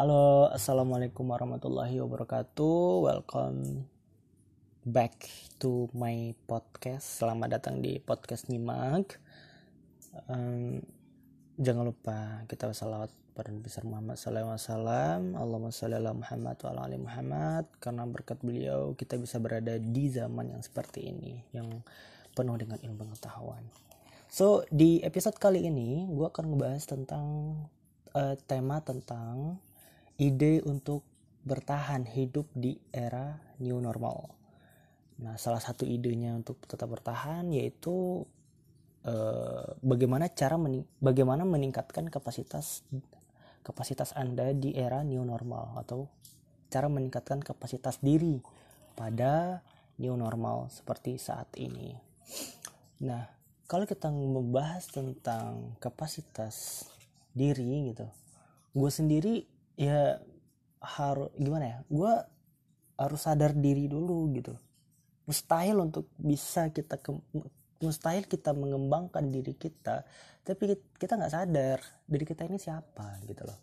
Halo, assalamualaikum warahmatullahi wabarakatuh. Welcome back to my podcast. Selamat datang di podcast Nyimak. Um, jangan lupa kita salawat pada Nabi Muhammad SAW. Allahumma sholli ala Muhammad wa ala Muhammad. Karena berkat beliau kita bisa berada di zaman yang seperti ini, yang penuh dengan ilmu pengetahuan. So di episode kali ini gue akan ngebahas tentang uh, tema tentang ide untuk bertahan hidup di era new normal. Nah, salah satu idenya untuk tetap bertahan yaitu eh, bagaimana cara mening bagaimana meningkatkan kapasitas kapasitas Anda di era new normal atau cara meningkatkan kapasitas diri pada new normal seperti saat ini. Nah, kalau kita membahas tentang kapasitas diri gitu, gue sendiri ya harus gimana ya? Gue harus sadar diri dulu gitu. Mustahil untuk bisa kita ke, mustahil kita mengembangkan diri kita tapi kita nggak sadar diri kita ini siapa gitu loh.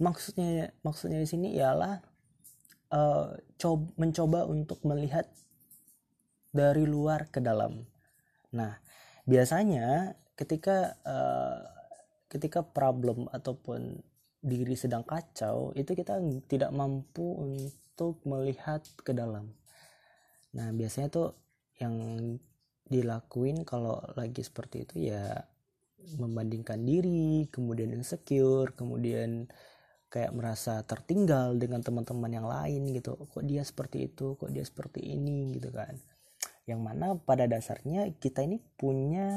Maksudnya maksudnya di sini ialah uh, coba, mencoba untuk melihat dari luar ke dalam. Nah biasanya ketika uh, ketika problem ataupun diri sedang kacau itu kita tidak mampu untuk melihat ke dalam. Nah biasanya tuh yang dilakuin kalau lagi seperti itu ya membandingkan diri kemudian insecure kemudian kayak merasa tertinggal dengan teman-teman yang lain gitu. Kok dia seperti itu kok dia seperti ini gitu kan. Yang mana pada dasarnya kita ini punya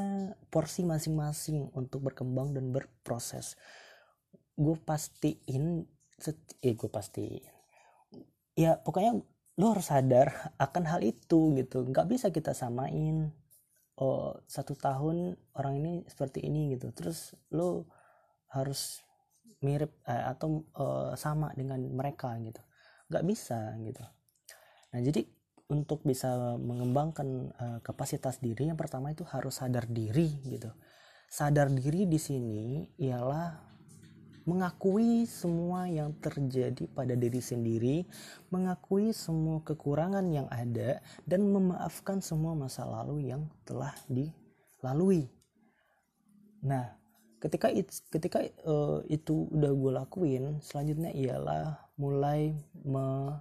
porsi masing-masing untuk berkembang dan berproses gue pastiin eh gue pastiin. Ya pokoknya lo harus sadar akan hal itu gitu. Nggak bisa kita samain oh satu tahun orang ini seperti ini gitu. Terus lo harus mirip eh, atau eh, sama dengan mereka gitu. Nggak bisa gitu. Nah jadi untuk bisa mengembangkan eh, kapasitas diri yang pertama itu harus sadar diri gitu. Sadar diri di sini ialah mengakui semua yang terjadi pada diri sendiri, mengakui semua kekurangan yang ada, dan memaafkan semua masa lalu yang telah dilalui. Nah, ketika it, ketika uh, itu udah gue lakuin, selanjutnya ialah mulai me,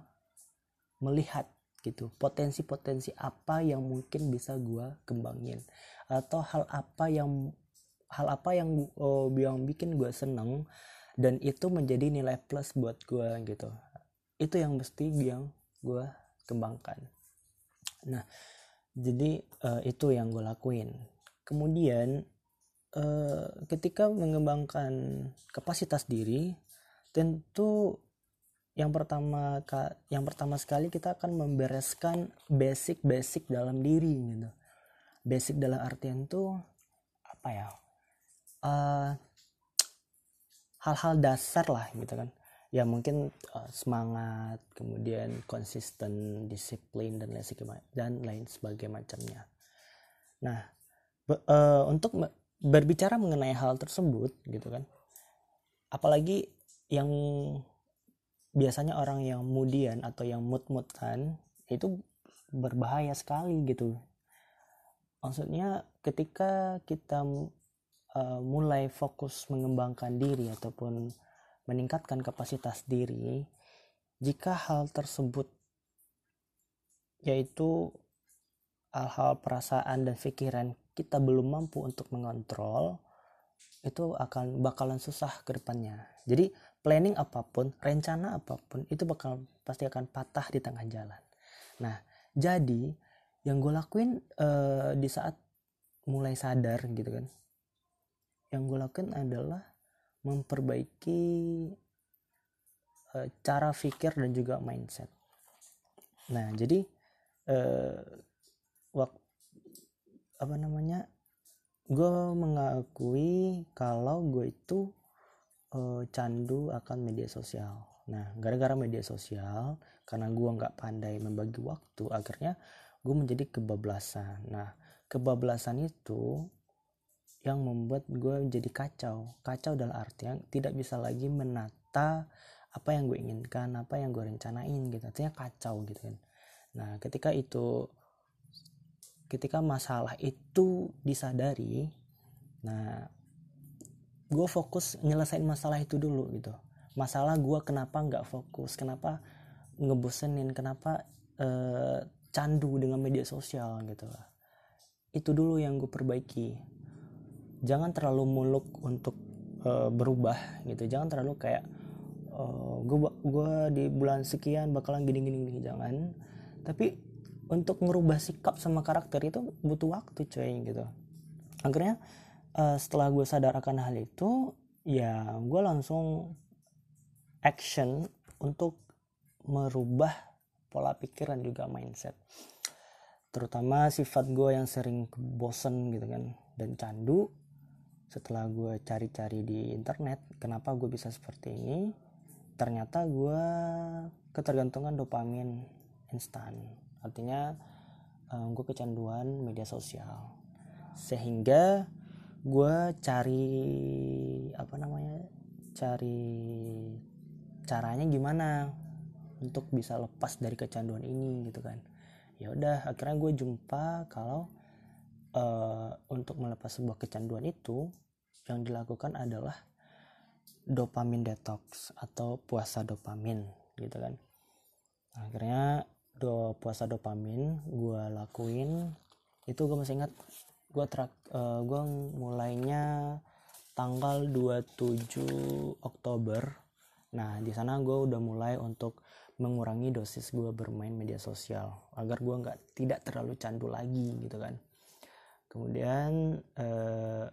melihat gitu potensi-potensi apa yang mungkin bisa gue kembangin atau hal apa yang hal apa yang uh, yang bikin gue seneng dan itu menjadi nilai plus buat gue gitu. Itu yang mesti yang gue kembangkan. Nah jadi uh, itu yang gue lakuin. Kemudian uh, ketika mengembangkan kapasitas diri tentu yang pertama yang pertama sekali kita akan membereskan basic-basic dalam diri gitu. Basic dalam artian tuh apa ya uh, hal-hal dasar lah gitu kan. Ya mungkin uh, semangat kemudian konsisten disiplin dan lain dan lain sebagainya macamnya. Nah be, uh, untuk berbicara mengenai hal tersebut gitu kan apalagi yang biasanya orang yang mudian atau yang mut-mutan itu berbahaya sekali gitu. Maksudnya ketika kita uh, mulai fokus mengembangkan diri ataupun meningkatkan kapasitas diri jika hal tersebut yaitu hal-hal perasaan dan pikiran kita belum mampu untuk mengontrol itu akan bakalan susah ke depannya. Jadi planning apa pun rencana apa pun itu bakal pasti akan patah di tengah jalan. Nah jadi yang gue lakuin uh, di saat mulai sadar gitu kan yang gue lakukan adalah memperbaiki uh, cara pikir dan juga mindset. Nah, jadi uh, waktu apa namanya? Gue mengakui kalau gue itu uh, candu akan media sosial. Nah, gara-gara media sosial, karena gue nggak pandai membagi waktu, akhirnya gue menjadi kebablasan. Nah, kebablasan itu yang membuat gue jadi kacau. Kacau dalam artian tidak bisa lagi menata apa yang gue inginkan apa yang gue rencanain gitu. Artinya kacau gitu kan. Nah ketika itu ketika masalah itu disadari nah gue fokus nyelesain masalah itu dulu gitu. Masalah gue kenapa nggak fokus kenapa ngebosenin kenapa uh, candu dengan media sosial gitu itu dulu yang gue perbaiki jangan terlalu muluk untuk uh, berubah gitu. Jangan terlalu kayak uh, gue gua di bulan sekian bakalan gini gini gini. Jangan. Tapi untuk ngerubah sikap sama karakter itu butuh waktu coy gitu. Akhirnya uh, setelah gue sadar akan hal itu ya gue langsung action untuk merubah pola pikir dan juga mindset. Terutama sifat gue yang sering bosen gitu kan dan candu setelah gue cari-cari di internet kenapa gue bisa seperti ini? Ternyata gue ketergantungan dopamin instan. Artinya um, gue kecanduan media sosial. Sehingga gue cari apa namanya cari caranya gimana untuk bisa lepas dari kecanduan ini gitu kan. Ya udah akhirnya gue jumpa kalau uh, untuk melepas sebuah kecanduan itu yang dilakukan adalah dopamin detox atau puasa dopamin gitu kan. Akhirnya do puasa dopamin gue lakuin itu gue masih ingat gue trak uh, gue mulainya tanggal 27 Oktober. Nah di sana gue udah mulai untuk mengurangi dosis gue bermain media sosial agar gue nggak tidak terlalu candu lagi gitu kan kemudian eh,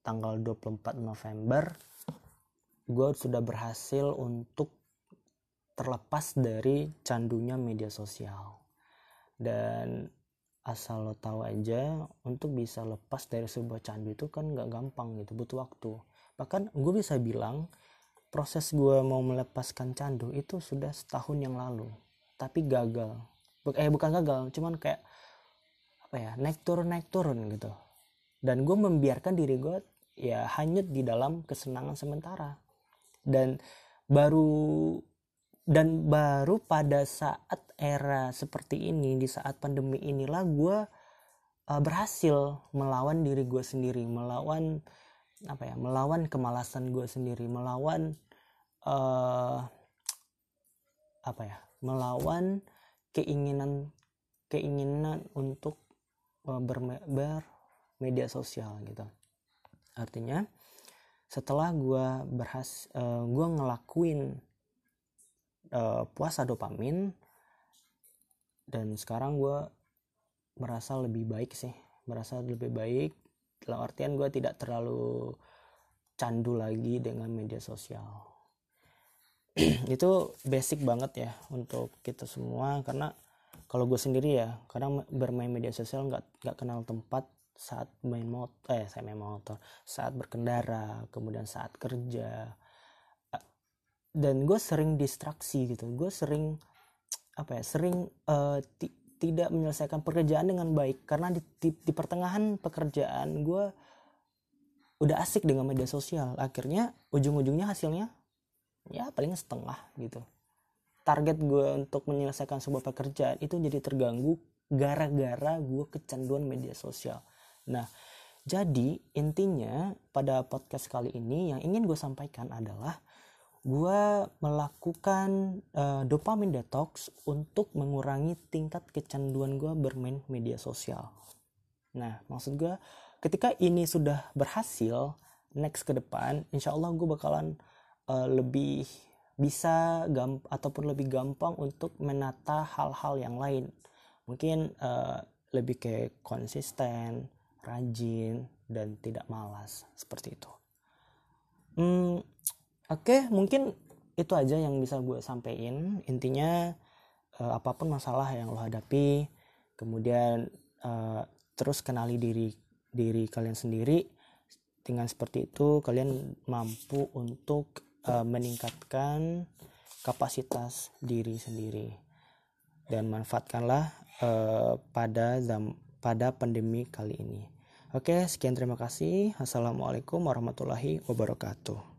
tanggal 24 November gue sudah berhasil untuk terlepas dari candunya media sosial. Dan asal lo tahu aja untuk bisa lepas dari sebuah candu itu kan gak gampang gitu butuh waktu. Bahkan gue bisa bilang proses gue mau melepaskan candu itu sudah setahun yang lalu. Tapi gagal. Eh bukan gagal cuman kayak apa ya naik turun naik turun gitu. Dan gue membiarkan diri gue ya hanyut di dalam kesenangan sementara. Dan baru dan baru pada saat era seperti ini di saat pandemi inilah gue uh, berhasil melawan diri gue sendiri melawan apa ya melawan kemalasan gue sendiri melawan uh, apa ya melawan keinginan keinginan untuk uh, bermedia sosial gitu. Artinya setelah gue berhas uh, gue ngelakuin uh, puasa dopamin dan sekarang gue merasa lebih baik sih. Merasa lebih baik dalam artian gue tidak terlalu candu lagi dengan media sosial. Itu basic banget ya untuk kita semua karena kalau gue sendiri ya kadang bermain media sosial nggak nggak kenal tempat saat main motor eh saya main motor. Saat berkendara kemudian saat kerja. Dan gue sering distraksi gitu. Gue sering apa ya sering uh, tidak menyelesaikan pekerjaan dengan baik. Karena di, di, di pertengahan pekerjaan gue udah asik dengan media sosial. Akhirnya ujung-ujungnya hasilnya ya paling setengah gitu target gue untuk menyelesaikan sebuah pekerjaan itu jadi terganggu gara-gara gue kecanduan media sosial Nah, jadi intinya pada podcast kali ini yang ingin gue sampaikan adalah gue melakukan uh, dopamin detox untuk mengurangi tingkat kecanduan gue bermain media sosial. Nah, maksud gue ketika ini sudah berhasil, next ke depan, insya Allah gue bakalan uh, lebih bisa ataupun lebih gampang untuk menata hal-hal yang lain. Mungkin uh, lebih kayak konsisten, rajin dan tidak malas seperti itu. Hmm, Oke, okay, mungkin itu aja yang bisa gue sampaikan. Intinya uh, apa pun masalah yang lo hadapi, kemudian uh, terus kenali diri diri kalian sendiri. Dengan seperti itu kalian mampu untuk uh, meningkatkan kapasitas diri sendiri dan manfaatkanlah uh, pada zam pada pandemi kali ini. Oke, sekian terima kasih. Assalamualaikum warahmatullahi wabarakatuh.